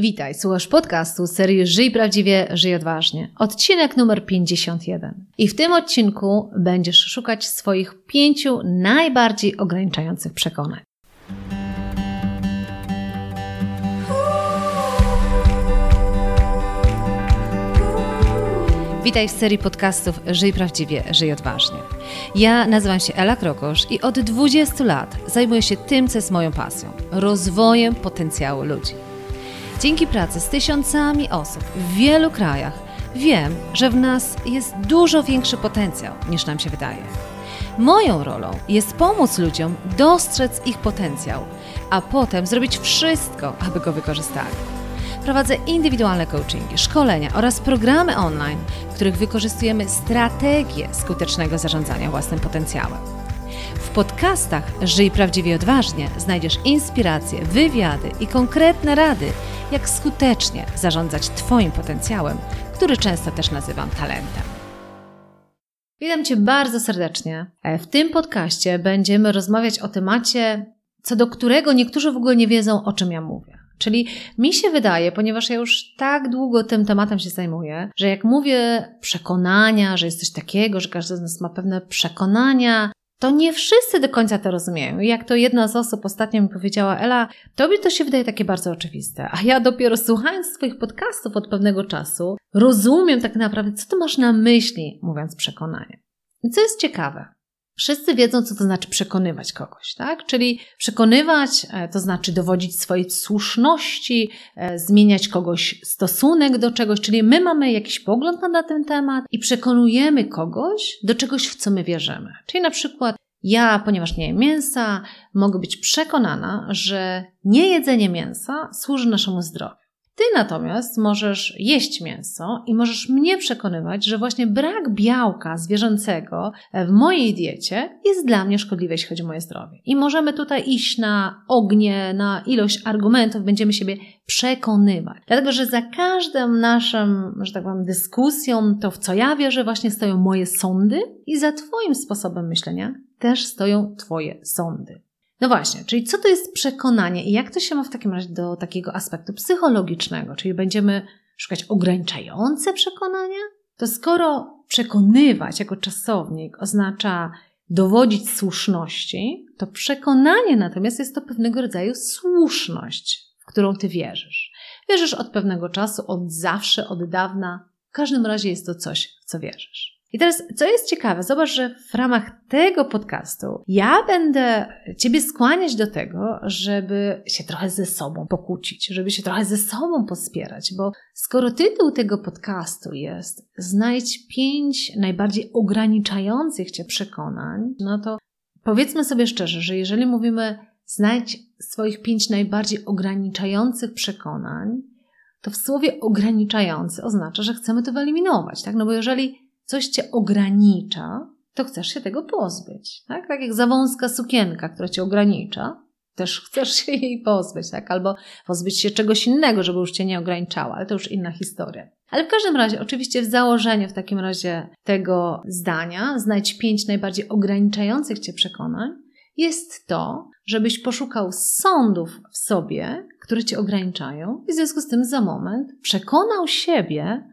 Witaj, słuchasz podcastu serii Żyj Prawdziwie, Żyj Odważnie. Odcinek numer 51. I w tym odcinku będziesz szukać swoich pięciu najbardziej ograniczających przekonań. Witaj w serii podcastów Żyj Prawdziwie, Żyj Odważnie. Ja nazywam się Ela Krokosz i od 20 lat zajmuję się tym, co jest moją pasją rozwojem potencjału ludzi. Dzięki pracy z tysiącami osób w wielu krajach wiem, że w nas jest dużo większy potencjał niż nam się wydaje. Moją rolą jest pomóc ludziom dostrzec ich potencjał, a potem zrobić wszystko, aby go wykorzystali. Prowadzę indywidualne coachingi, szkolenia oraz programy online, w których wykorzystujemy strategię skutecznego zarządzania własnym potencjałem. W podcastach Żyj Prawdziwie Odważnie znajdziesz inspiracje, wywiady i konkretne rady, jak skutecznie zarządzać Twoim potencjałem, który często też nazywam talentem. Witam Cię bardzo serdecznie. W tym podcaście będziemy rozmawiać o temacie, co do którego niektórzy w ogóle nie wiedzą, o czym ja mówię. Czyli mi się wydaje, ponieważ ja już tak długo tym tematem się zajmuję, że jak mówię przekonania, że jest coś takiego, że każdy z nas ma pewne przekonania, to nie wszyscy do końca to rozumieją. Jak to jedna z osób ostatnio mi powiedziała, Ela, tobie to się wydaje takie bardzo oczywiste, a ja dopiero słuchając Twoich podcastów od pewnego czasu, rozumiem tak naprawdę, co Ty masz na myśli, mówiąc przekonanie. I co jest ciekawe, Wszyscy wiedzą, co to znaczy przekonywać kogoś, tak? Czyli przekonywać e, to znaczy dowodzić swojej słuszności, e, zmieniać kogoś stosunek do czegoś, czyli my mamy jakiś pogląd na ten temat i przekonujemy kogoś do czegoś, w co my wierzymy. Czyli na przykład ja, ponieważ nie jem mięsa, mogę być przekonana, że niejedzenie mięsa służy naszemu zdrowiu. Ty natomiast możesz jeść mięso i możesz mnie przekonywać, że właśnie brak białka zwierzęcego w mojej diecie jest dla mnie szkodliwy, jeśli chodzi o moje zdrowie. I możemy tutaj iść na ognie, na ilość argumentów, będziemy siebie przekonywać. Dlatego, że za każdą naszą, że tak powiem, dyskusją, to w co ja wierzę, właśnie stoją moje sądy i za Twoim sposobem myślenia też stoją Twoje sądy. No właśnie, czyli co to jest przekonanie i jak to się ma w takim razie do takiego aspektu psychologicznego? Czyli będziemy szukać ograniczające przekonania? To skoro przekonywać jako czasownik oznacza dowodzić słuszności, to przekonanie natomiast jest to pewnego rodzaju słuszność, w którą ty wierzysz. Wierzysz od pewnego czasu, od zawsze, od dawna. W każdym razie jest to coś, w co wierzysz. I teraz, co jest ciekawe, zobacz, że w ramach tego podcastu ja będę Ciebie skłaniać do tego, żeby się trochę ze sobą pokłócić, żeby się trochę ze sobą pospierać, bo skoro tytuł tego podcastu jest Znajdź pięć najbardziej ograniczających Cię przekonań, no to powiedzmy sobie szczerze, że jeżeli mówimy znajdź swoich pięć najbardziej ograniczających przekonań, to w słowie ograniczający oznacza, że chcemy to wyeliminować, tak? No bo jeżeli coś cię ogranicza, to chcesz się tego pozbyć. Tak, tak jak za wąska sukienka, która cię ogranicza, też chcesz się jej pozbyć, tak? Albo pozbyć się czegoś innego, żeby już cię nie ograniczała, ale to już inna historia. Ale w każdym razie, oczywiście w założeniu w takim razie tego zdania, znajdź pięć najbardziej ograniczających cię przekonań, jest to, żebyś poszukał sądów w sobie, które cię ograniczają i w związku z tym za moment przekonał siebie,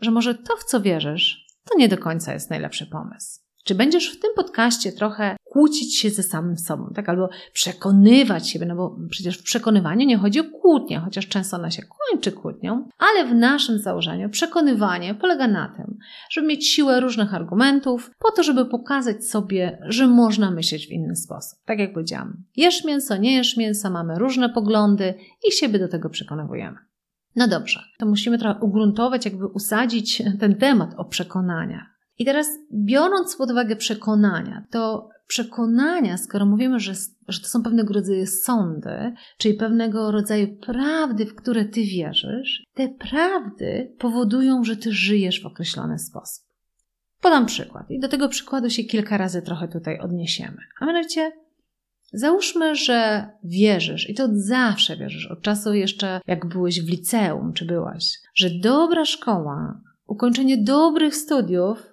że może to, w co wierzysz, to nie do końca jest najlepszy pomysł. Czy będziesz w tym podcaście trochę kłócić się ze samym sobą, tak? Albo przekonywać siebie, no bo przecież w przekonywaniu nie chodzi o kłótnię, chociaż często ona się kończy kłótnią, ale w naszym założeniu przekonywanie polega na tym, żeby mieć siłę różnych argumentów, po to, żeby pokazać sobie, że można myśleć w inny sposób. Tak jak powiedziałam, jesz mięso, nie jesz mięsa, mamy różne poglądy i siebie do tego przekonywujemy. No dobrze, to musimy trochę ugruntować, jakby usadzić ten temat o przekonaniach. I teraz, biorąc pod uwagę przekonania, to przekonania, skoro mówimy, że, że to są pewnego rodzaju sądy, czyli pewnego rodzaju prawdy, w które ty wierzysz, te prawdy powodują, że ty żyjesz w określony sposób. Podam przykład i do tego przykładu się kilka razy trochę tutaj odniesiemy. A mianowicie, Załóżmy, że wierzysz i to zawsze wierzysz, od czasu jeszcze jak byłeś w liceum czy byłaś, że dobra szkoła, ukończenie dobrych studiów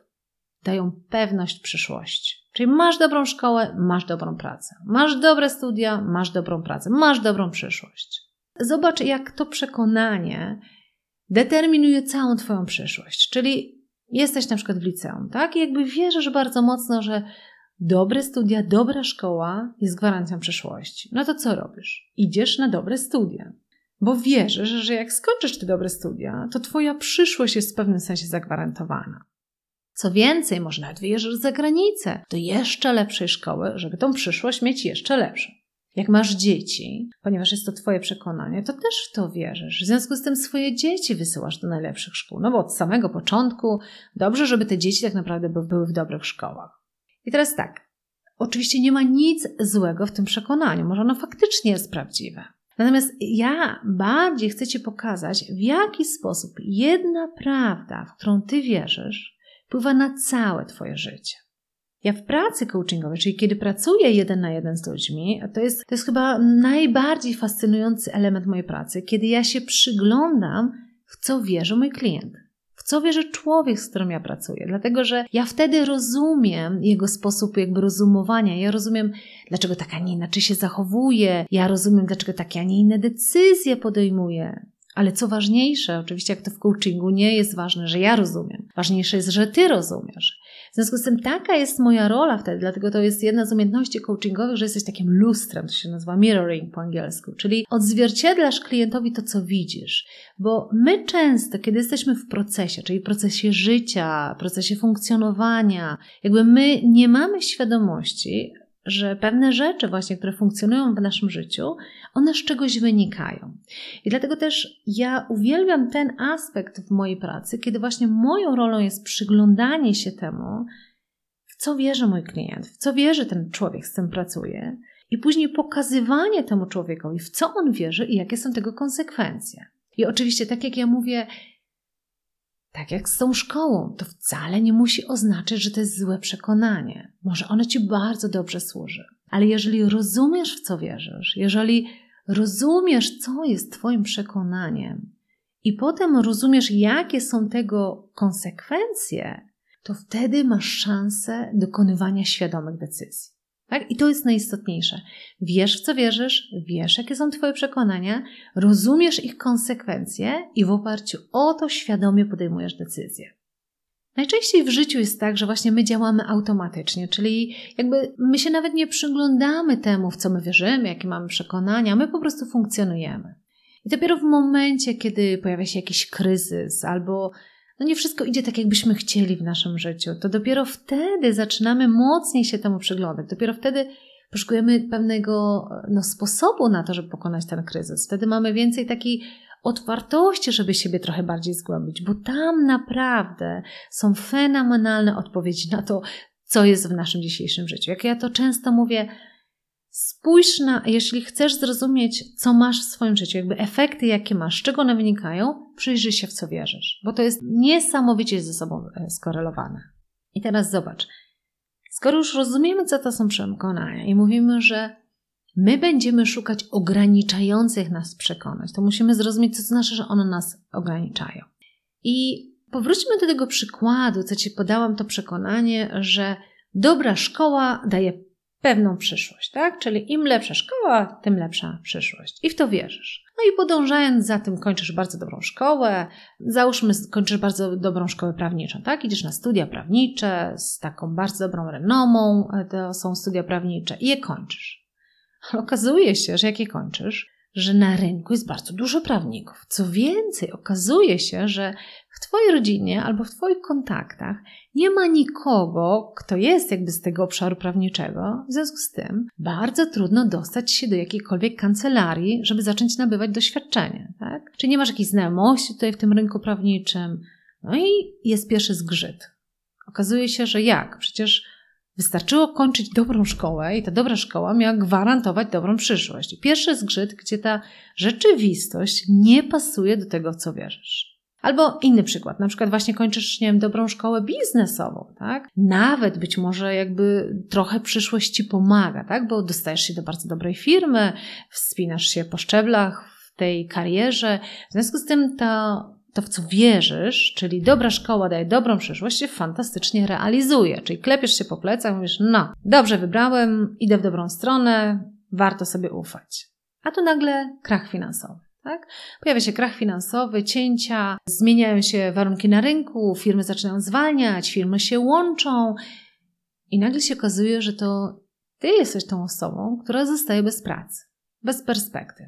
dają pewność przyszłości. Czyli masz dobrą szkołę, masz dobrą pracę. Masz dobre studia, masz dobrą pracę, masz dobrą przyszłość. zobacz, jak to przekonanie determinuje całą Twoją przyszłość. Czyli jesteś na przykład w liceum, tak? I jakby wierzysz bardzo mocno, że dobre studia, dobra szkoła jest gwarancją przyszłości. No to co robisz? Idziesz na dobre studia. Bo wierzysz, że jak skończysz te dobre studia, to Twoja przyszłość jest w pewnym sensie zagwarantowana. Co więcej, może nawet wyjeżdżasz za granicę do jeszcze lepszej szkoły, żeby tą przyszłość mieć jeszcze lepszą. Jak masz dzieci, ponieważ jest to Twoje przekonanie, to też w to wierzysz. W związku z tym swoje dzieci wysyłasz do najlepszych szkół. No bo od samego początku dobrze, żeby te dzieci tak naprawdę były w dobrych szkołach. I teraz tak. Oczywiście nie ma nic złego w tym przekonaniu. Może ono faktycznie jest prawdziwe. Natomiast ja bardziej chcę Ci pokazać, w jaki sposób jedna prawda, w którą Ty wierzysz, wpływa na całe Twoje życie. Ja w pracy coachingowej, czyli kiedy pracuję jeden na jeden z ludźmi, to jest, to jest chyba najbardziej fascynujący element mojej pracy, kiedy ja się przyglądam, w co wierzy mój klient co wierzy człowiek, z którym ja pracuję. Dlatego, że ja wtedy rozumiem jego sposób jakby rozumowania. Ja rozumiem, dlaczego tak, a nie inaczej się zachowuje. Ja rozumiem, dlaczego takie, a nie inne decyzje podejmuje. Ale co ważniejsze, oczywiście jak to w coachingu nie jest ważne, że ja rozumiem. Ważniejsze jest, że ty rozumiesz. Związku z tym taka jest moja rola wtedy, dlatego to jest jedna z umiejętności coachingowych, że jesteś takim lustrem, to się nazywa mirroring po angielsku, czyli odzwierciedlasz klientowi to, co widzisz. Bo my często, kiedy jesteśmy w procesie, czyli procesie życia, procesie funkcjonowania, jakby my nie mamy świadomości, że pewne rzeczy właśnie, które funkcjonują w naszym życiu, one z czegoś wynikają. I dlatego też ja uwielbiam ten aspekt w mojej pracy, kiedy właśnie moją rolą jest przyglądanie się temu, w co wierzy mój klient, w co wierzy ten człowiek, z którym pracuje, i później pokazywanie temu człowiekowi, w co on wierzy i jakie są tego konsekwencje. I oczywiście, tak jak ja mówię, tak jak z tą szkołą, to wcale nie musi oznaczać, że to jest złe przekonanie. Może ono ci bardzo dobrze służy. Ale jeżeli rozumiesz, w co wierzysz, jeżeli rozumiesz, co jest Twoim przekonaniem, i potem rozumiesz, jakie są tego konsekwencje, to wtedy masz szansę dokonywania świadomych decyzji. Tak? I to jest najistotniejsze. Wiesz, w co wierzysz, wiesz, jakie są Twoje przekonania, rozumiesz ich konsekwencje i w oparciu o to świadomie podejmujesz decyzje. Najczęściej w życiu jest tak, że właśnie my działamy automatycznie, czyli jakby my się nawet nie przyglądamy temu, w co my wierzymy, jakie mamy przekonania, my po prostu funkcjonujemy. I dopiero w momencie, kiedy pojawia się jakiś kryzys albo no nie wszystko idzie tak, jakbyśmy chcieli w naszym życiu, to dopiero wtedy zaczynamy mocniej się temu przyglądać. Dopiero wtedy poszukujemy pewnego no, sposobu na to, żeby pokonać ten kryzys. Wtedy mamy więcej takiej otwartości, żeby siebie trochę bardziej zgłębić, bo tam naprawdę są fenomenalne odpowiedzi na to, co jest w naszym dzisiejszym życiu. Jak ja to często mówię, Spójrz na, jeśli chcesz zrozumieć, co masz w swoim życiu, jakby efekty, jakie masz, z czego one wynikają, przyjrzyj się, w co wierzysz, bo to jest niesamowicie ze sobą e, skorelowane. I teraz zobacz, skoro już rozumiemy, co to są przekonania i mówimy, że my będziemy szukać ograniczających nas przekonać, to musimy zrozumieć, co to znaczy, że one nas ograniczają. I powróćmy do tego przykładu, co Ci podałam, to przekonanie, że dobra szkoła daje pewną przyszłość, tak? Czyli im lepsza szkoła, tym lepsza przyszłość. I w to wierzysz. No i podążając za tym, kończysz bardzo dobrą szkołę. Załóżmy, kończysz bardzo dobrą szkołę prawniczą, tak? Idziesz na studia prawnicze z taką bardzo dobrą renomą, e, to są studia prawnicze i je kończysz. Ale okazuje się, że jak je kończysz, że na rynku jest bardzo dużo prawników. Co więcej, okazuje się, że w Twojej rodzinie albo w Twoich kontaktach nie ma nikogo, kto jest jakby z tego obszaru prawniczego. W związku z tym bardzo trudno dostać się do jakiejkolwiek kancelarii, żeby zacząć nabywać doświadczenie. Tak? Czy nie masz jakiejś znajomości tutaj w tym rynku prawniczym? No i jest pierwszy zgrzyt. Okazuje się, że jak? Przecież Wystarczyło kończyć dobrą szkołę i ta dobra szkoła miała gwarantować dobrą przyszłość. Pierwszy zgrzyt, gdzie ta rzeczywistość nie pasuje do tego, co wierzysz. Albo inny przykład, na przykład właśnie kończysz, nie wiem, dobrą szkołę biznesową, tak? Nawet być może jakby trochę przyszłość ci pomaga, tak? Bo dostajesz się do bardzo dobrej firmy, wspinasz się po szczeblach w tej karierze. W związku z tym ta to, w co wierzysz, czyli dobra szkoła daje dobrą przyszłość, się fantastycznie realizuje. Czyli klepiesz się po plecach mówisz, no, dobrze wybrałem, idę w dobrą stronę, warto sobie ufać. A tu nagle krach finansowy. Tak? Pojawia się krach finansowy, cięcia, zmieniają się warunki na rynku, firmy zaczynają zwalniać, firmy się łączą i nagle się okazuje, że to ty jesteś tą osobą, która zostaje bez pracy, bez perspektyw.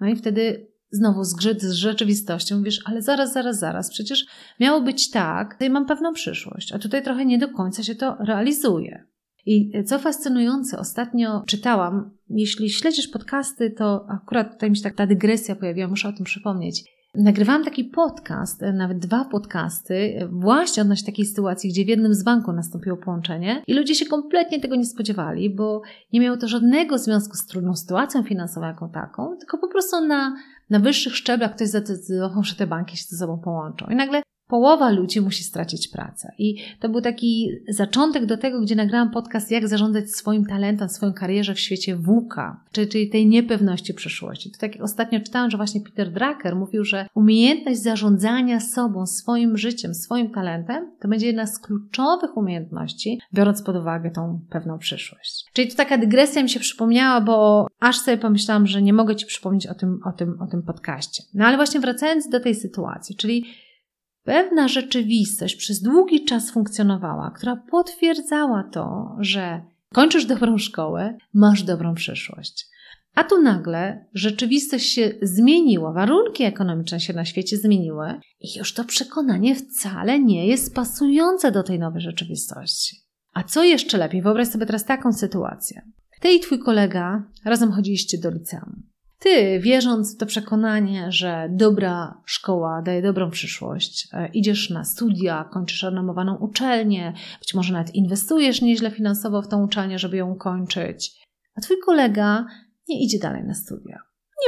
No i wtedy znowu zgrzyt z rzeczywistością, mówisz, ale zaraz, zaraz, zaraz, przecież miało być tak, tutaj mam pewną przyszłość, a tutaj trochę nie do końca się to realizuje. I co fascynujące, ostatnio czytałam, jeśli śledzisz podcasty, to akurat tutaj mi się tak ta dygresja pojawiła, muszę o tym przypomnieć. Nagrywałam taki podcast, nawet dwa podcasty, właśnie odnośnie takiej sytuacji, gdzie w jednym z banków nastąpiło połączenie i ludzie się kompletnie tego nie spodziewali, bo nie miało to żadnego związku z trudną sytuacją finansową jako taką, tylko po prostu na, na wyższych szczeblach ktoś zdecydował, że te banki się ze sobą połączą. I nagle połowa ludzi musi stracić pracę. I to był taki zaczątek do tego, gdzie nagrałam podcast, jak zarządzać swoim talentem, swoją karierze w świecie WUKA, czyli, tej niepewności przyszłości. To tak ostatnio czytałam, że właśnie Peter Drucker mówił, że umiejętność zarządzania sobą, swoim życiem, swoim talentem, to będzie jedna z kluczowych umiejętności, biorąc pod uwagę tą pewną przyszłość. Czyli to taka dygresja mi się przypomniała, bo aż sobie pomyślałam, że nie mogę Ci przypomnieć o tym, o tym, o tym podcaście. No ale właśnie wracając do tej sytuacji, czyli pewna rzeczywistość przez długi czas funkcjonowała, która potwierdzała to, że kończysz dobrą szkołę, masz dobrą przyszłość. A tu nagle rzeczywistość się zmieniła, warunki ekonomiczne się na świecie zmieniły i już to przekonanie wcale nie jest pasujące do tej nowej rzeczywistości. A co jeszcze lepiej, wyobraź sobie teraz taką sytuację. Ty i twój kolega razem chodziliście do liceum. Ty, wierząc w to przekonanie, że dobra szkoła daje dobrą przyszłość, e, idziesz na studia, kończysz renomowaną uczelnię, być może nawet inwestujesz nieźle finansowo w tą uczelnię, żeby ją ukończyć, a twój kolega nie idzie dalej na studia.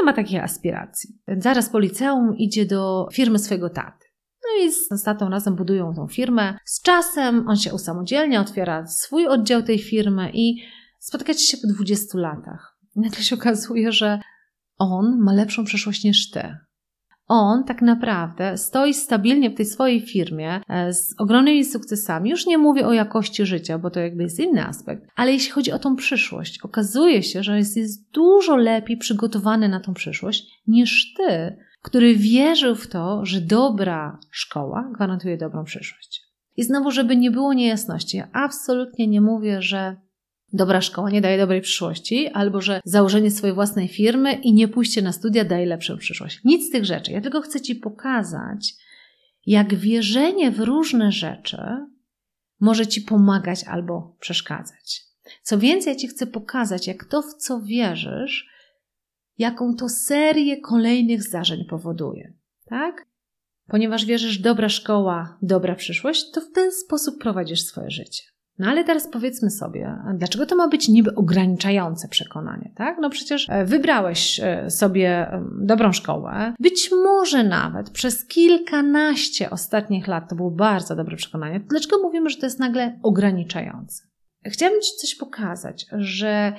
Nie ma takiej aspiracji. Zaraz po liceum idzie do firmy swojego taty. No i z tatą razem budują tą firmę. Z czasem on się usamodzielnia, otwiera swój oddział tej firmy i spotykacie się po 20 latach. I nagle się okazuje, że on ma lepszą przyszłość niż ty. On tak naprawdę stoi stabilnie w tej swojej firmie e, z ogromnymi sukcesami. Już nie mówię o jakości życia, bo to jakby jest inny aspekt, ale jeśli chodzi o tą przyszłość, okazuje się, że jest, jest dużo lepiej przygotowany na tą przyszłość niż ty, który wierzył w to, że dobra szkoła gwarantuje dobrą przyszłość. I znowu, żeby nie było niejasności, ja absolutnie nie mówię, że dobra szkoła nie daje dobrej przyszłości, albo że założenie swojej własnej firmy i nie pójście na studia daje lepszą przyszłość. Nic z tych rzeczy. Ja tylko chcę Ci pokazać, jak wierzenie w różne rzeczy może Ci pomagać albo przeszkadzać. Co więcej, ja Ci chcę pokazać, jak to, w co wierzysz, jaką to serię kolejnych zdarzeń powoduje. Tak? Ponieważ wierzysz, dobra szkoła, dobra przyszłość, to w ten sposób prowadzisz swoje życie. No ale teraz powiedzmy sobie, dlaczego to ma być niby ograniczające przekonanie, tak? No przecież e, wybrałeś e, sobie dobrą szkołę, być może nawet przez kilkanaście ostatnich lat to było bardzo dobre przekonanie. Dlaczego mówimy, że to jest nagle ograniczające? Chciałabym Ci coś pokazać, że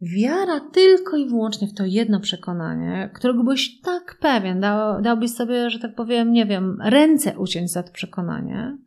wiara tylko i wyłącznie w to jedno przekonanie, którego byłeś tak pewien, dał, dałbyś sobie, że tak powiem, nie wiem, ręce uciąć za to przekonanie,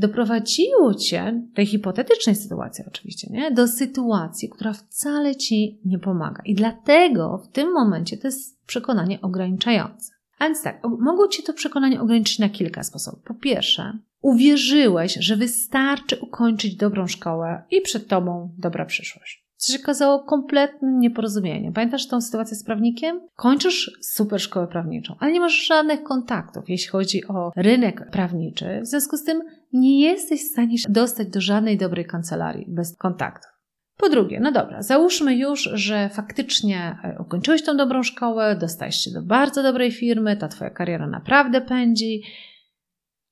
doprowadziło cię, tej hipotetycznej sytuacji oczywiście, nie? do sytuacji, która wcale ci nie pomaga. I dlatego w tym momencie to jest przekonanie ograniczające. A więc tak, mogło ci to przekonanie ograniczyć na kilka sposobów. Po pierwsze, uwierzyłeś, że wystarczy ukończyć dobrą szkołę i przed tobą dobra przyszłość. Co się okazało kompletnym nieporozumieniem. Pamiętasz tą sytuację z prawnikiem? Kończysz super szkołę prawniczą, ale nie masz żadnych kontaktów, jeśli chodzi o rynek prawniczy. W związku z tym nie jesteś w stanie dostać do żadnej dobrej kancelarii bez kontaktów. Po drugie, no dobra, załóżmy już, że faktycznie e, ukończyłeś tą dobrą szkołę, dostałeś się do bardzo dobrej firmy, ta twoja kariera naprawdę pędzi,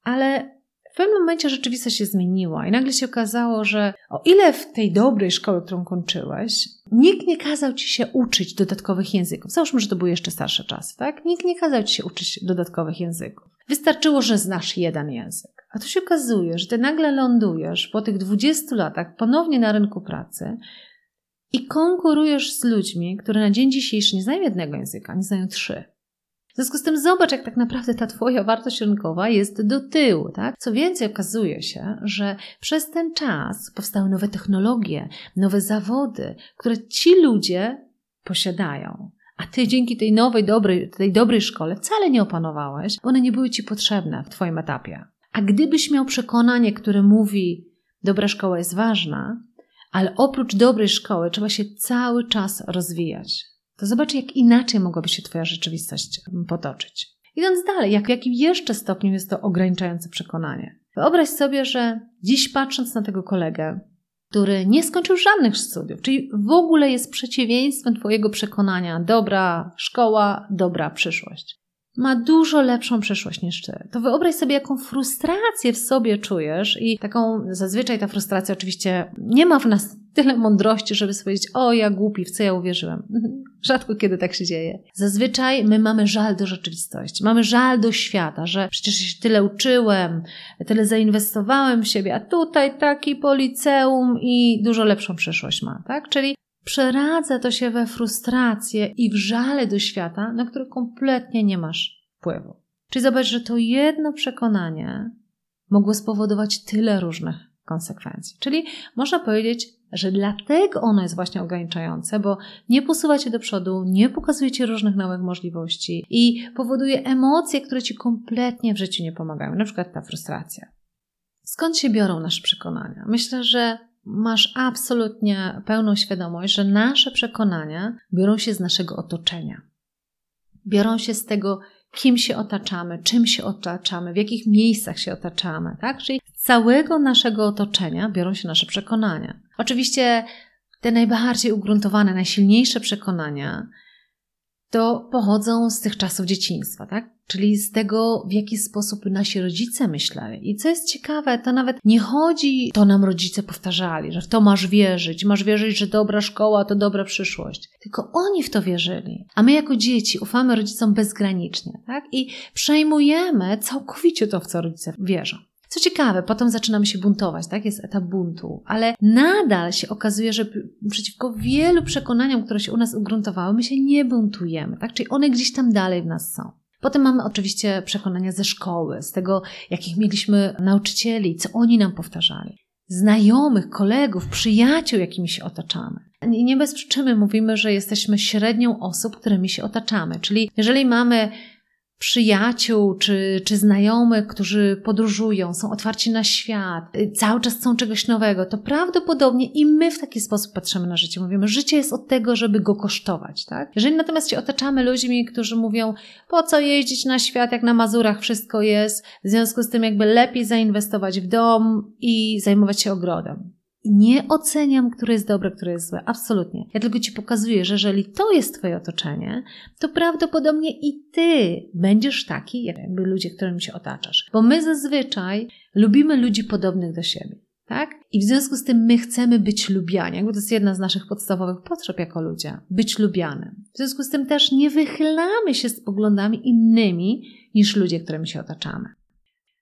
ale pewnym momencie rzeczywistość się zmieniła i nagle się okazało, że o ile w tej dobrej szkole, którą kończyłeś, nikt nie kazał ci się uczyć dodatkowych języków. Załóżmy, że to były jeszcze starsze czasy, tak? Nikt nie kazał ci się uczyć dodatkowych języków. Wystarczyło, że znasz jeden język. A tu się okazuje, że ty nagle lądujesz po tych 20 latach ponownie na rynku pracy i konkurujesz z ludźmi, które na dzień dzisiejszy nie znają jednego języka, nie znają trzy. Związku z tym zobacz, jak tak naprawdę ta Twoja wartość rynkowa jest do tyłu. Tak? Co więcej, okazuje się, że przez ten czas powstały nowe technologie, nowe zawody, które ci ludzie posiadają. a ty dzięki tej nowej, dobrej, tej dobrej szkole wcale nie opanowałeś, one nie były ci potrzebne w twoim etapie. A gdybyś miał przekonanie, które mówi, dobra szkoła jest ważna, ale oprócz dobrej szkoły trzeba się cały czas rozwijać, to zobacz, jak inaczej mogłaby się twoja rzeczywistość potoczyć. Idąc dalej, jak, w jakim jeszcze stopniu jest to ograniczające przekonanie? Wyobraź sobie, że dziś patrząc na tego kolegę, który nie skończył żadnych studiów, czyli w ogóle jest przeciwieństwem Twojego przekonania dobra szkoła, dobra przyszłość. Ma dużo lepszą przyszłość niż Ty. To wyobraź sobie, jaką frustrację w sobie czujesz, i taką zazwyczaj ta frustracja oczywiście nie ma w nas tyle mądrości, żeby powiedzieć: O, ja głupi, w co ja uwierzyłem. Rzadko kiedy tak się dzieje. Zazwyczaj my mamy żal do rzeczywistości, mamy żal do świata, że przecież się tyle uczyłem, tyle zainwestowałem w siebie, a tutaj taki policeum i dużo lepszą przyszłość ma, tak? Czyli przeradza to się we frustrację i w żale do świata, na który kompletnie nie masz wpływu. Czyli zobacz, że to jedno przekonanie mogło spowodować tyle różnych konsekwencji. Czyli można powiedzieć, że dlatego ono jest właśnie ograniczające, bo nie posuwa cię do przodu, nie pokazuje ci różnych nowych możliwości i powoduje emocje, które ci kompletnie w życiu nie pomagają, na przykład ta frustracja. Skąd się biorą nasze przekonania? Myślę, że masz absolutnie pełną świadomość, że nasze przekonania biorą się z naszego otoczenia. Biorą się z tego, kim się otaczamy, czym się otaczamy, w jakich miejscach się otaczamy, tak? Czyli całego naszego otoczenia biorą się nasze przekonania. Oczywiście te najbardziej ugruntowane, najsilniejsze przekonania to pochodzą z tych czasów dzieciństwa, tak? Czyli z tego, w jaki sposób nasi rodzice myśleli. I co jest ciekawe, to nawet nie chodzi, to nam rodzice powtarzali, że w to masz wierzyć, masz wierzyć, że dobra szkoła to dobra przyszłość. Tylko oni w to wierzyli. A my jako dzieci ufamy rodzicom bezgranicznie, tak? I przejmujemy całkowicie to, w co rodzice wierzą. Co ciekawe, potem zaczynamy się buntować, tak? Jest etap buntu, ale nadal się okazuje, że przeciwko wielu przekonaniom, które się u nas ugruntowały, my się nie buntujemy, tak? Czyli one gdzieś tam dalej w nas są. Potem mamy oczywiście przekonania ze szkoły, z tego, jakich mieliśmy nauczycieli, co oni nam powtarzali. Znajomych, kolegów, przyjaciół, jakimi się otaczamy. I nie bez przyczyny mówimy, że jesteśmy średnią osób, którymi się otaczamy. Czyli jeżeli mamy przyjaciół czy, czy znajomych, którzy podróżują, są otwarci na świat, y, cały czas chcą czegoś nowego, to prawdopodobnie i my w taki sposób patrzymy na życie. Mówimy, życie jest od tego, żeby go kosztować, tak? Jeżeli natomiast się otaczamy ludźmi, którzy mówią, po co jeździć na świat, jak na Mazurach wszystko jest, w związku z tym jakby lepiej zainwestować w dom i zajmować się ogrodem nie oceniam, które jest dobre, które jest złe. Absolutnie. Ja tylko Ci pokazuję, że jeżeli to jest Twoje otoczenie, to prawdopodobnie i Ty będziesz taki, jakby ludzie, którymi się otaczasz. Bo my zazwyczaj lubimy ludzi podobnych do siebie. Tak? I w związku z tym my chcemy być lubiani. Jakby to jest jedna z naszych podstawowych potrzeb jako ludzie. Być lubianym. W związku z tym też nie wychylamy się z poglądami innymi niż ludzie, którymi się otaczamy.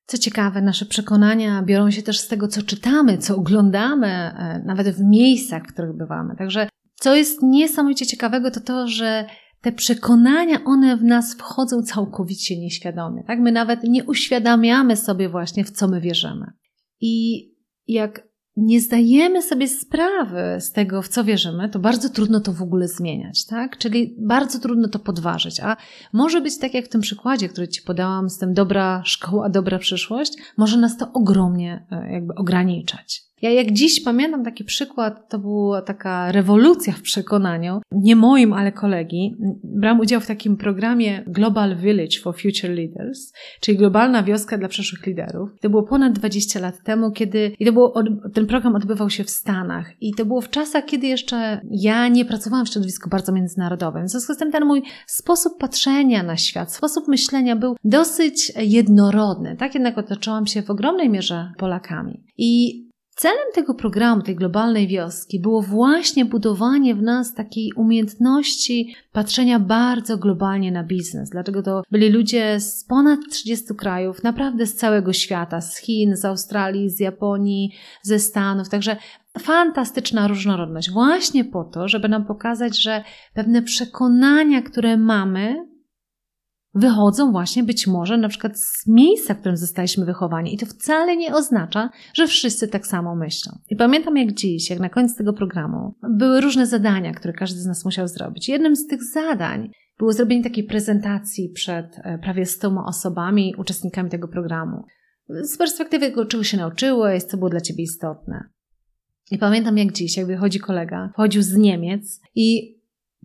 Co ciekawe, nasze przekonania biorą się też z tego, co czytamy, co oglądamy, e, nawet w miejscach, w których bywamy. Także co jest niesamowicie ciekawego, to to, że te przekonania, one w nas wchodzą całkowicie nieświadomie. Tak? My nawet nie uświadamiamy sobie właśnie, w co my wierzymy. I jak nie zdajemy sobie sprawy z tego, w co wierzymy, to bardzo trudno to w ogóle zmieniać, tak? Czyli bardzo trudno to podważyć. A może być tak, jak w tym przykładzie, który Ci podałam, z tym dobra szkoła, dobra przyszłość, może nas to ogromnie e, jakby ograniczać. Ja jak dziś pamiętam taki przykład, to była taka rewolucja w przekonaniu, nie moim, ale kolegi. Brałam udział w takim programie Global Village for Future Leaders, czyli globalna wioska dla przyszłych liderów. To było ponad 20 lat temu, kiedy i to było, ten program odbywał się w Stanach i to było w czasach, kiedy jeszcze ja nie pracowałam w środowisku bardzo międzynarodowym. W związku z tym ten mój sposób patrzenia na świat, sposób myślenia był dosyć jednorodny. Tak jednak otaczałam się w ogromnej mierze Polakami. I Celem tego programu, tej globalnej wioski, było właśnie budowanie w nas takiej umiejętności patrzenia bardzo globalnie na biznes. Dlatego to byli ludzie z ponad 30 krajów, naprawdę z całego świata, z Chin, z Australii, z Japonii, ze Stanów. Także fantastyczna różnorodność, właśnie po to, żeby nam pokazać, że pewne przekonania, które mamy, wychodzą właśnie być może na przykład z miejsca, w którym zostaliśmy wychowani. I to wcale nie oznacza, że wszyscy tak samo myślą. I pamiętam jak dziś, jak na końcu tego programu, były różne zadania, które każdy z nas musiał zrobić. Jednym z tych zadań było zrobienie takiej prezentacji przed e, prawie 100 osobami, uczestnikami tego programu. Z perspektywy czego się nauczyłeś, co było dla ciebie istotne. I pamiętam jak dziś, jak wychodzi kolega, chodził z Niemiec i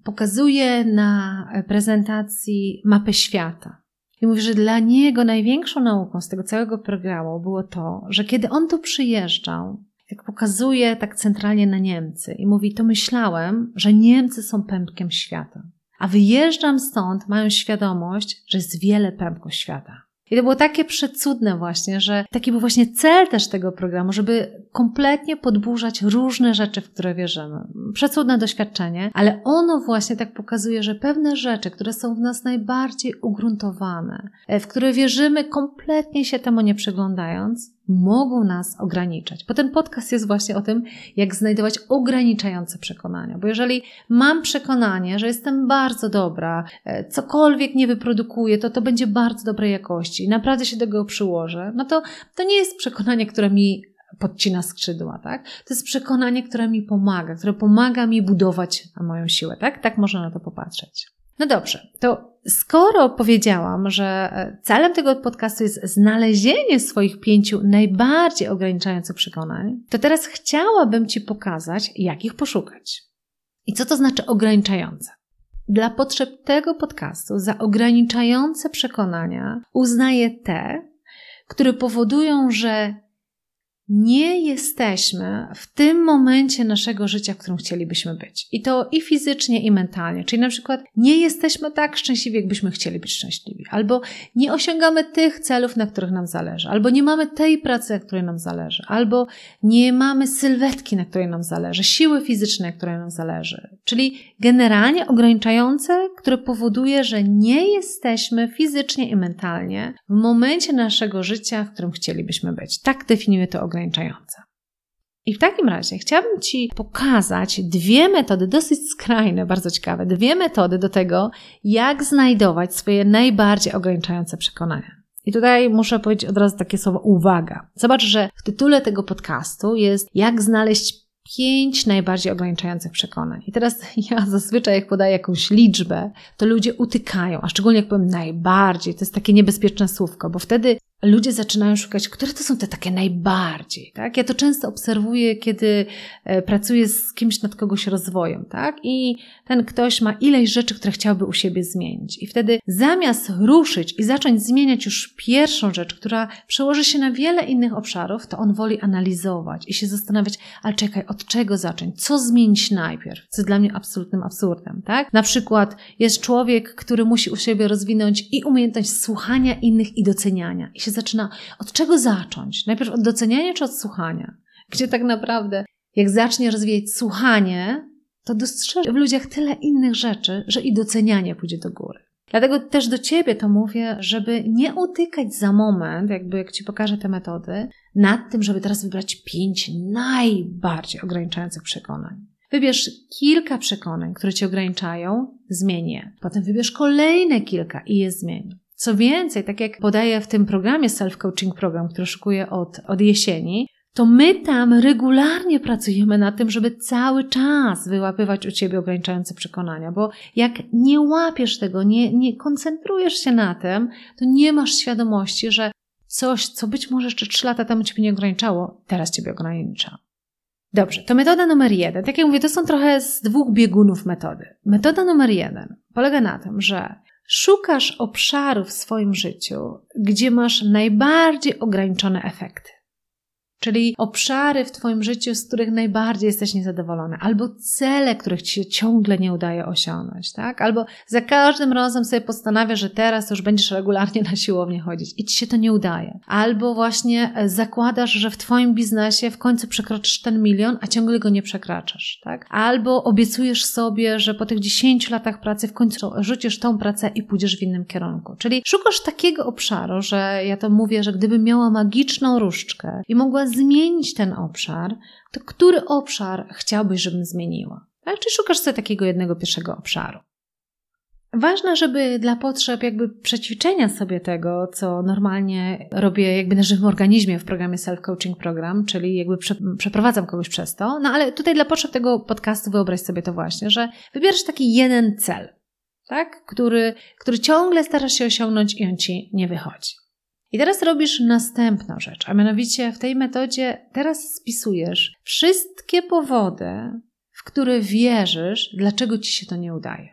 pokazuje na prezentacji mapę świata. I mówi, że dla niego największą nauką z tego całego programu było to, że kiedy on tu przyjeżdżał, jak pokazuje tak centralnie na Niemcy i mówi, to myślałem, że Niemcy są pępkiem świata. A wyjeżdżam stąd, mając świadomość, że jest wiele pępków świata. I to było takie przecudne właśnie, że taki był właśnie cel też tego programu, żeby kompletnie podburzać różne rzeczy, w które wierzymy. Przecudne doświadczenie, ale ono właśnie tak pokazuje, że pewne rzeczy, które są w nas najbardziej ugruntowane, e, w które wierzymy kompletnie się temu nie przyglądając, mogą nas ograniczać. Bo ten podcast jest właśnie o tym, jak znajdować ograniczające przekonania. Bo jeżeli mam przekonanie, że jestem bardzo dobra, e, cokolwiek nie wyprodukuję, to to będzie bardzo dobrej jakości i naprawdę się do tego przyłożę, no to to nie jest przekonanie, które mi podcina skrzydła, tak? To jest przekonanie, które mi pomaga, które pomaga mi budować moją siłę, tak? Tak można na to popatrzeć. No dobrze, to skoro powiedziałam, że e, celem tego podcastu jest znalezienie swoich pięciu najbardziej ograniczających przekonań, to teraz chciałabym Ci pokazać, jak ich poszukać. I co to znaczy ograniczające? Dla potrzeb tego podcastu za ograniczające przekonania uznaję te, które powodują, że nie jesteśmy w tym momencie naszego życia, w którym chcielibyśmy być. I to i fizycznie, i mentalnie. Czyli na przykład nie jesteśmy tak szczęśliwi, jakbyśmy chcieli być szczęśliwi, albo nie osiągamy tych celów, na których nam zależy, albo nie mamy tej pracy, na której nam zależy, albo nie mamy sylwetki, na której nam zależy, siły fizycznej, na której nam zależy. Czyli generalnie ograniczające, które powoduje, że nie jesteśmy fizycznie i mentalnie w momencie naszego życia, w którym chcielibyśmy być. Tak definiuje to ograniczenie ograniczające. I w takim razie chciałabym Ci pokazać dwie metody, dosyć skrajne, bardzo ciekawe, dwie metody do tego, jak znajdować swoje najbardziej ograniczające przekonania. I tutaj muszę powiedzieć od razu takie słowo uwaga. Zobacz, że w tytule tego podcastu jest jak znaleźć pięć najbardziej ograniczających przekonań. I teraz ja zazwyczaj, jak podaję jakąś liczbę, to ludzie utykają, a szczególnie jak powiem najbardziej, to jest takie niebezpieczne słówko, bo wtedy ludzie zaczynają szukać, które to są te takie najbardziej, tak? Ja to często obserwuję, kiedy e, pracuję z kimś nad kogoś rozwojem, tak? I ten ktoś ma ileś rzeczy, które chciałby u siebie zmienić. I wtedy zamiast ruszyć i zacząć zmieniać już pierwszą rzecz, która przełoży się na wiele innych obszarów, to on woli analizować i się zastanawiać, ale czekaj, od czego zacząć? Co zmienić najpierw? Co dla mnie absolutnym absurdem, tak? Na przykład jest człowiek, który musi u siebie rozwinąć i umiejętność słuchania innych i doceniania. I się zaczyna, od czego zacząć? Najpierw od doceniania czy od słuchania? Gdzie tak naprawdę, jak zacznie rozwijać słuchanie, to dostrzeże w ludziach tyle innych rzeczy, że i docenianie pójdzie do góry. Dlatego też do ciebie to mówię, żeby nie utykać za moment, jakby jak ci pokażę te metody, nad tym, żeby teraz wybrać pięć najbardziej ograniczających przekonań. Wybierz kilka przekonań, które cię ograniczają, zmień je. Potem wybierz kolejne kilka i je zmień. Co więcej, tak jak podaję w tym programie Self-Coaching Program, który szukuję od, od jesieni, to my tam regularnie pracujemy nad tym, żeby cały czas wyłapywać u ciebie ograniczające przekonania, bo jak nie łapiesz tego, nie, nie koncentrujesz się na tym, to nie masz świadomości, że coś, co być może jeszcze trzy lata temu ciebie nie ograniczało, teraz ciebie ogranicza. Dobrze, to metoda numer jeden. Tak jak mówię, to są trochę z dwóch biegunów metody. Metoda numer jeden polega na tym, że szukasz obszarów w swoim życiu, gdzie masz najbardziej ograniczone efekty. Czyli obszary w Twoim życiu, z których najbardziej jesteś niezadowolony, albo cele, których Ci się ciągle nie udaje osiągnąć, tak? Albo za każdym razem sobie postanawiasz, że teraz już będziesz regularnie na siłownię chodzić i Ci się to nie udaje. Albo właśnie e, zakładasz, że w Twoim biznesie w końcu przekroczysz ten milion, a ciągle go nie przekraczasz, tak? Albo obiecujesz sobie, że po tych 10 latach pracy w końcu rzucisz tą pracę i pójdziesz w innym kierunku. Czyli szukasz takiego obszaru, że ja to mówię, że gdybym miała magiczną różdżkę i mogła zmienić ten obszar, to który obszar chciałbyś, żebym zmieniła? Czy szukasz sobie takiego jednego pierwszego obszaru? Ważne, żeby dla potrzeb jakby przećwiczenia sobie tego, co normalnie robię jakby na żywym organizmie w programie Self-Coaching Program, czyli jakby prze, przeprowadzam kogoś przez to. No ale tutaj dla potrzeb tego podcastu wyobraź sobie to właśnie, że wybierasz taki jeden cel, tak? Który, który ciągle starasz się osiągnąć i on ci nie wychodzi. I teraz robisz następną rzecz, a mianowicie w tej metodzie teraz spisujesz wszystkie powody, w które wierzysz, dlaczego ci się to nie udaje.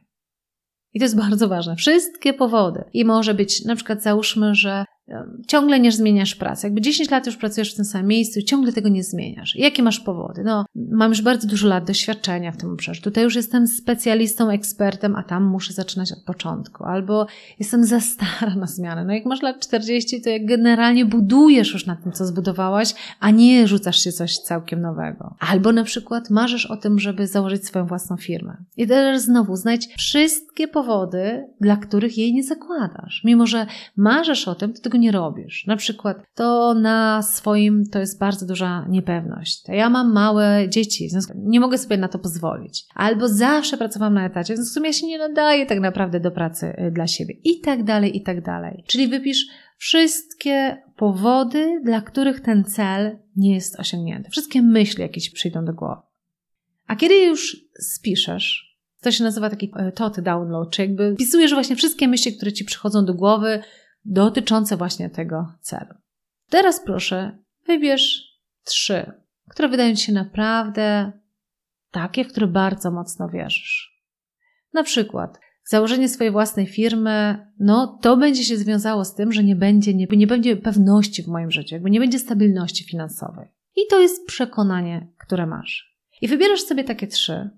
I to jest bardzo ważne. Wszystkie powody. I może być, na przykład, załóżmy, że ciągle nie zmieniasz pracy. Jakby 10 lat już pracujesz w tym samym miejscu i ciągle tego nie zmieniasz. Jakie masz powody? No, mam już bardzo dużo lat doświadczenia w tym obszarze. Tutaj już jestem specjalistą, ekspertem, a tam muszę zaczynać od początku. Albo jestem za stara na zmianę. No jak masz lat 40, to jak generalnie budujesz już na tym, co zbudowałaś, a nie rzucasz się coś całkiem nowego. Albo na przykład marzysz o tym, żeby założyć swoją własną firmę. I teraz znowu znajdź wszystkie powody, dla których jej nie zakładasz. Mimo, że marzysz o tym, to tego nie robisz. Na przykład to na swoim to jest bardzo duża niepewność. Ja mam małe dzieci, nie mogę sobie na to pozwolić. Albo zawsze pracowałam na etacie, w sumie ja się nie nadaję tak naprawdę do pracy y, dla siebie. I tak dalej, i tak dalej. Czyli wypisz wszystkie powody, dla których ten cel nie jest osiągnięty. Wszystkie myśli jakieś przyjdą do głowy. A kiedy już spiszesz, to się nazywa taki y, thought download, czy jakby wpisujesz właśnie wszystkie myśli, które ci przychodzą do głowy, dotyczące właśnie tego celu. Teraz proszę, wybierz trzy, które wydają ci się naprawdę takie, w które bardzo mocno wierzysz. Na przykład, założenie swojej własnej firmy, no to będzie się związało z tym, że nie będzie, nie, nie będzie pewności w moim życiu, jakby nie będzie stabilności finansowej. I to jest przekonanie, które masz. I wybierasz sobie takie trzy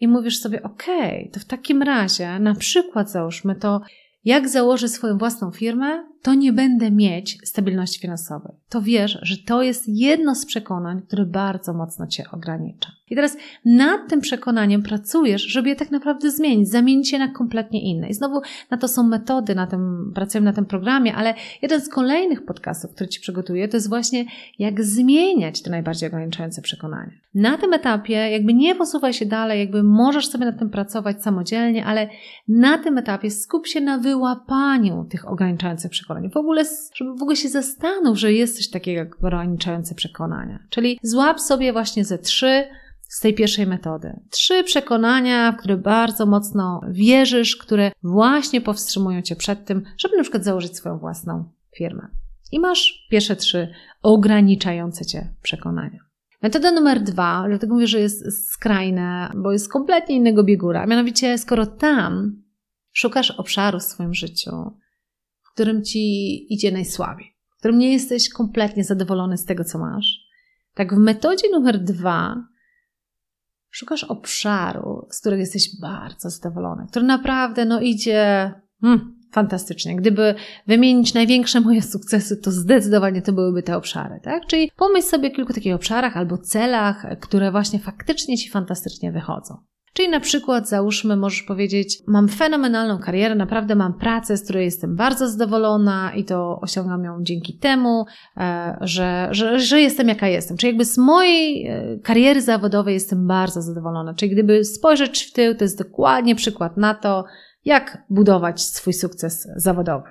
i mówisz sobie, okej, okay, to w takim razie, na przykład załóżmy to, jak założę swoją własną firmę, to nie będę mieć stabilności finansowej. To wiesz, że to jest jedno z przekonań, które bardzo mocno cię ogranicza. I teraz nad tym przekonaniem pracujesz, żeby je tak naprawdę zmienić, zamienić je na kompletnie inne. I znowu na to są metody, na tym, pracujemy na tym programie, ale jeden z kolejnych podcastów, który Ci przygotuję, to jest właśnie jak zmieniać te najbardziej ograniczające przekonania. Na tym etapie jakby nie posuwaj się dalej, jakby możesz sobie nad tym pracować samodzielnie, ale na tym etapie skup się na wyłapaniu tych ograniczających przekonań. W ogóle, żeby w ogóle się zastanów, że jest coś takiego jak ograniczające przekonania. Czyli złap sobie właśnie ze trzy z tej pierwszej metody. Trzy przekonania, w które bardzo mocno wierzysz, które właśnie powstrzymują cię przed tym, żeby na przykład założyć swoją własną firmę. I masz pierwsze trzy ograniczające cię przekonania. Metoda numer dwa, dlatego mówię, że jest skrajna, bo jest kompletnie innego biegura. Mianowicie, skoro tam szukasz obszaru w swoim życiu, którym ci idzie najsłabiej, w którym nie jesteś kompletnie zadowolony z tego, co masz, tak w metodzie numer dwa szukasz obszaru, z którego jesteś bardzo zadowolony, który naprawdę no, idzie hmm, fantastycznie. Gdyby wymienić największe moje sukcesy, to zdecydowanie to byłyby te obszary, tak? Czyli pomyśl sobie o kilku takich obszarach albo celach, które właśnie faktycznie Ci fantastycznie wychodzą. Czyli na przykład załóżmy, możesz powiedzieć, mam fenomenalną karierę, naprawdę mam pracę, z której jestem bardzo zadowolona i to osiągam ją dzięki temu, e, że, że, że jestem jaka jestem. Czyli jakby z mojej e, kariery zawodowej jestem bardzo zadowolona. Czyli gdyby spojrzeć w tył, to jest dokładnie przykład na to, jak budować swój sukces zawodowy.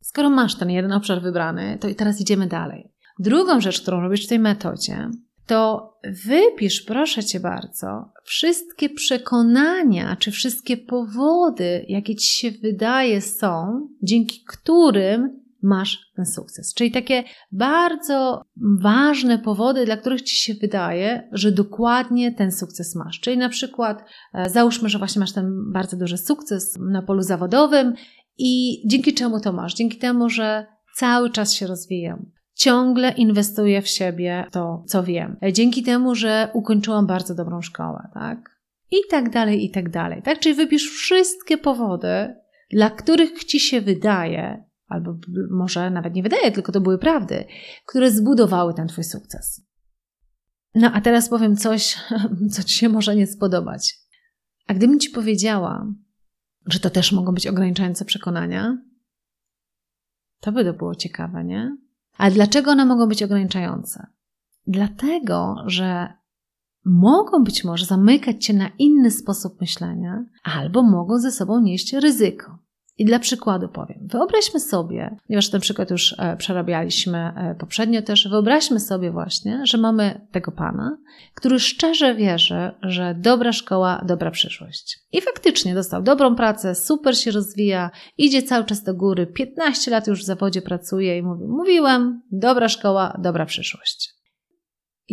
Skoro masz ten jeden obszar wybrany, to i teraz idziemy dalej. Drugą rzecz, którą robisz w tej metodzie, to wypisz, proszę cię bardzo, wszystkie przekonania czy wszystkie powody, jakie ci się wydaje są, dzięki którym masz ten sukces. Czyli takie bardzo ważne powody, dla których ci się wydaje, że dokładnie ten sukces masz. Czyli na przykład e, załóżmy, że właśnie masz ten bardzo duży sukces na polu zawodowym i dzięki czemu to masz? Dzięki temu, że cały czas się rozwijam ciągle inwestuję w siebie to, co wiem. Dzięki temu, że ukończyłam bardzo dobrą szkołę, tak? I tak dalej, i tak dalej. Tak? Czyli wypisz wszystkie powody, dla których ci się wydaje, albo może nawet nie wydaje, tylko to były prawdy, które zbudowały ten twój sukces. No a teraz powiem coś, co ci się może nie spodobać. A gdybym ci powiedziała, że to też mogą być ograniczające przekonania, to by to było ciekawe, nie? Ale dlaczego one mogą być ograniczające? Dlatego, że mogą być może zamykać cię na inny sposób myślenia, albo mogą ze sobą nieść ryzyko. I dla przykładu powiem, wyobraźmy sobie, ponieważ ten przykład już e, przerabialiśmy e, poprzednio też, wyobraźmy sobie właśnie, że mamy tego pana, który szczerze wierzy, że dobra szkoła, dobra przyszłość. I faktycznie dostał dobrą pracę, super się rozwija, idzie cały czas do góry, 15 lat już w zawodzie pracuje i mówi, mówiłem, dobra szkoła, dobra przyszłość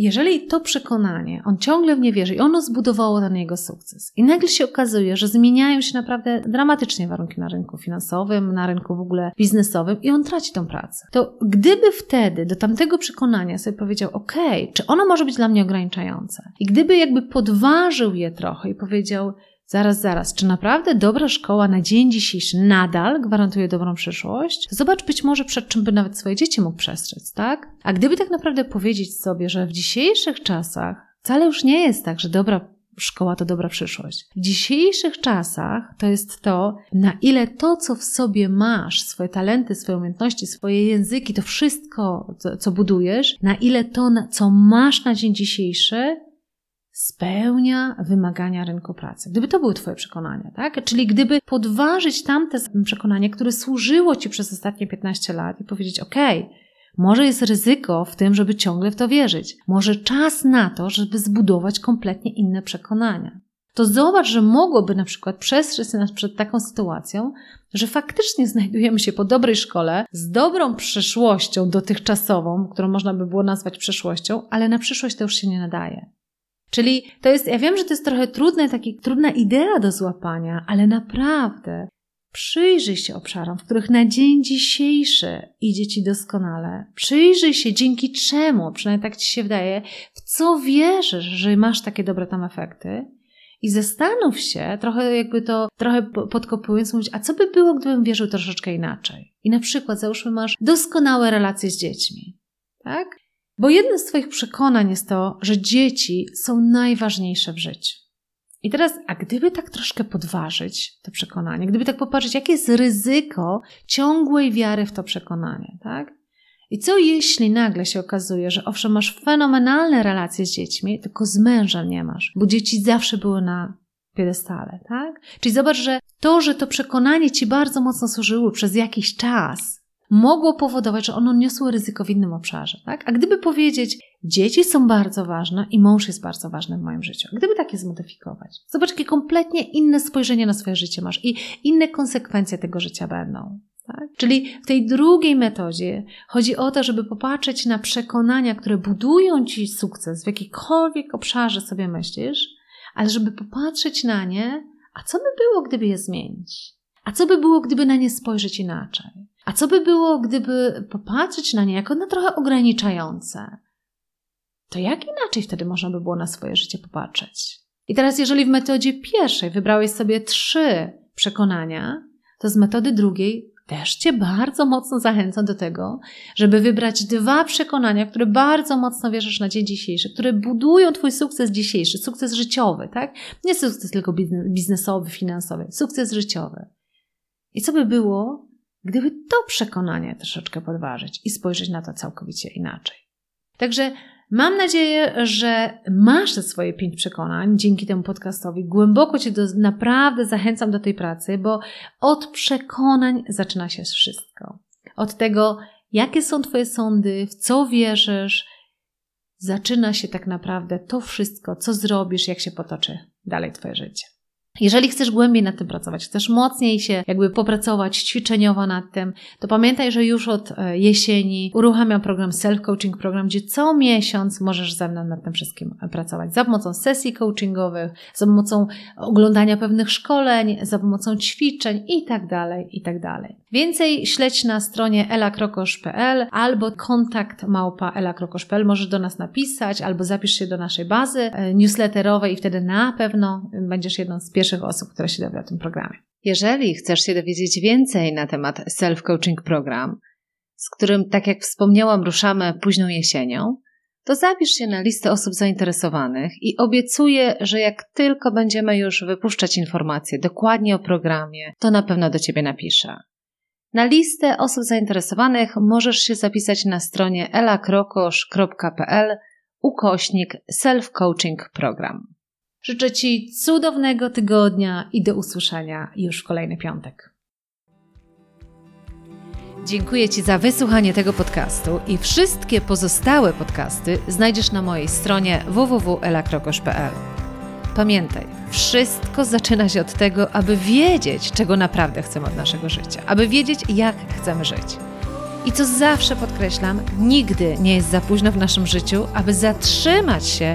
jeżeli to przekonanie, on ciągle w nie wierzy i ono zbudowało ten jego sukces, i nagle się okazuje, że zmieniają się naprawdę dramatycznie warunki na rynku finansowym, na rynku w ogóle biznesowym, i on traci tą pracę, to gdyby wtedy do tamtego przekonania sobie powiedział: OK, czy ono może być dla mnie ograniczające? I gdyby jakby podważył je trochę i powiedział: Zaraz, zaraz, czy naprawdę dobra szkoła na dzień dzisiejszy nadal gwarantuje dobrą przyszłość? Zobacz być może przed czym by nawet swoje dzieci mógł przestrzec, tak? A gdyby tak naprawdę powiedzieć sobie, że w dzisiejszych czasach wcale już nie jest tak, że dobra szkoła to dobra przyszłość. W dzisiejszych czasach to jest to, na ile to, co w sobie masz, swoje talenty, swoje umiejętności, swoje języki, to wszystko, co, co budujesz, na ile to, co masz na dzień dzisiejszy, spełnia wymagania rynku pracy. Gdyby to były Twoje przekonania, tak? Czyli gdyby podważyć tamte przekonanie, które służyło Ci przez ostatnie 15 lat i powiedzieć, OK, może jest ryzyko w tym, żeby ciągle w to wierzyć. Może czas na to, żeby zbudować kompletnie inne przekonania. To zobacz, że mogłoby na przykład przestrzec nas przed taką sytuacją, że faktycznie znajdujemy się po dobrej szkole, z dobrą przyszłością dotychczasową, którą można by było nazwać przyszłością, ale na przyszłość to już się nie nadaje. Czyli to jest, ja wiem, że to jest trochę trudne, taki, trudna idea do złapania, ale naprawdę przyjrzyj się obszarom, w których na dzień dzisiejszy idzie Ci doskonale. Przyjrzyj się, dzięki czemu, przynajmniej tak Ci się wydaje, w co wierzysz, że masz takie dobre tam efekty. I zastanów się, trochę jakby to, trochę podkopując, mówić, a co by było, gdybym wierzył troszeczkę inaczej? I na przykład, załóżmy, masz doskonałe relacje z dziećmi, tak? Bo jednym z Twoich przekonań jest to, że dzieci są najważniejsze w życiu. I teraz, a gdyby tak troszkę podważyć to przekonanie, gdyby tak popatrzeć, jakie jest ryzyko ciągłej wiary w to przekonanie, tak? I co jeśli nagle się okazuje, że owszem, masz fenomenalne relacje z dziećmi, tylko z mężem nie masz, bo dzieci zawsze były na piedestale, tak? Czyli zobacz, że to, że to przekonanie ci bardzo mocno służyło przez jakiś czas, mogło powodować, że ono niosło ryzyko w innym obszarze. Tak? A gdyby powiedzieć, dzieci są bardzo ważne i mąż jest bardzo ważny w moim życiu, gdyby takie zmodyfikować, zobacz, jakie kompletnie inne spojrzenie na swoje życie masz i inne konsekwencje tego życia będą. Tak? Czyli w tej drugiej metodzie chodzi o to, żeby popatrzeć na przekonania, które budują ci sukces w jakikolwiek obszarze sobie myślisz, ale żeby popatrzeć na nie, a co by było, gdyby je zmienić? A co by było, gdyby na nie spojrzeć inaczej? A co by było, gdyby popatrzeć na nie jako na trochę ograniczające? To jak inaczej wtedy można by było na swoje życie popatrzeć? I teraz, jeżeli w metodzie pierwszej wybrałeś sobie trzy przekonania, to z metody drugiej też Cię bardzo mocno zachęcam do tego, żeby wybrać dwa przekonania, które bardzo mocno wierzysz na dzień dzisiejszy, które budują Twój sukces dzisiejszy, sukces życiowy, tak? Nie sukces tylko biznesowy, finansowy, sukces życiowy. I co by było, gdyby to przekonanie troszeczkę podważyć i spojrzeć na to całkowicie inaczej. Także mam nadzieję, że masz te swoje pięć przekonań dzięki temu podcastowi. Głęboko Cię do, naprawdę zachęcam do tej pracy, bo od przekonań zaczyna się wszystko. Od tego, jakie są Twoje sądy, w co wierzysz, zaczyna się tak naprawdę to wszystko, co zrobisz, jak się potoczy dalej Twoje życie. Jeżeli chcesz głębiej nad tym pracować, chcesz mocniej się jakby popracować ćwiczeniowo nad tym, to pamiętaj, że już od e, jesieni uruchamiam program Self-Coaching Program, gdzie co miesiąc możesz ze mną nad tym wszystkim e, pracować. Za pomocą sesji coachingowych, za pomocą oglądania pewnych szkoleń, za pomocą ćwiczeń i tak dalej, i tak dalej. Więcej śledź na stronie elakrokosz.pl albo kontakt małpa elakrokosz.pl. Możesz do nas napisać albo zapisz się do naszej bazy e, newsletterowej i wtedy na pewno będziesz jedną z pierwszych osób, która się dowie o tym programie. Jeżeli chcesz się dowiedzieć więcej na temat Self-Coaching Program, z którym, tak jak wspomniałam, ruszamy późną jesienią, to zapisz się na listę osób zainteresowanych i obiecuję, że jak tylko będziemy już wypuszczać informacje dokładnie o programie, to na pewno do Ciebie napiszę. Na listę osób zainteresowanych możesz się zapisać na stronie elakrokosz.pl ukośnik self-coaching program. Życzę Ci cudownego tygodnia i do usłyszenia już w kolejny piątek. Dziękuję Ci za wysłuchanie tego podcastu i wszystkie pozostałe podcasty znajdziesz na mojej stronie www.elakrokosz.pl. Pamiętaj, wszystko zaczyna się od tego, aby wiedzieć, czego naprawdę chcemy od naszego życia, aby wiedzieć, jak chcemy żyć. I co zawsze podkreślam, nigdy nie jest za późno w naszym życiu, aby zatrzymać się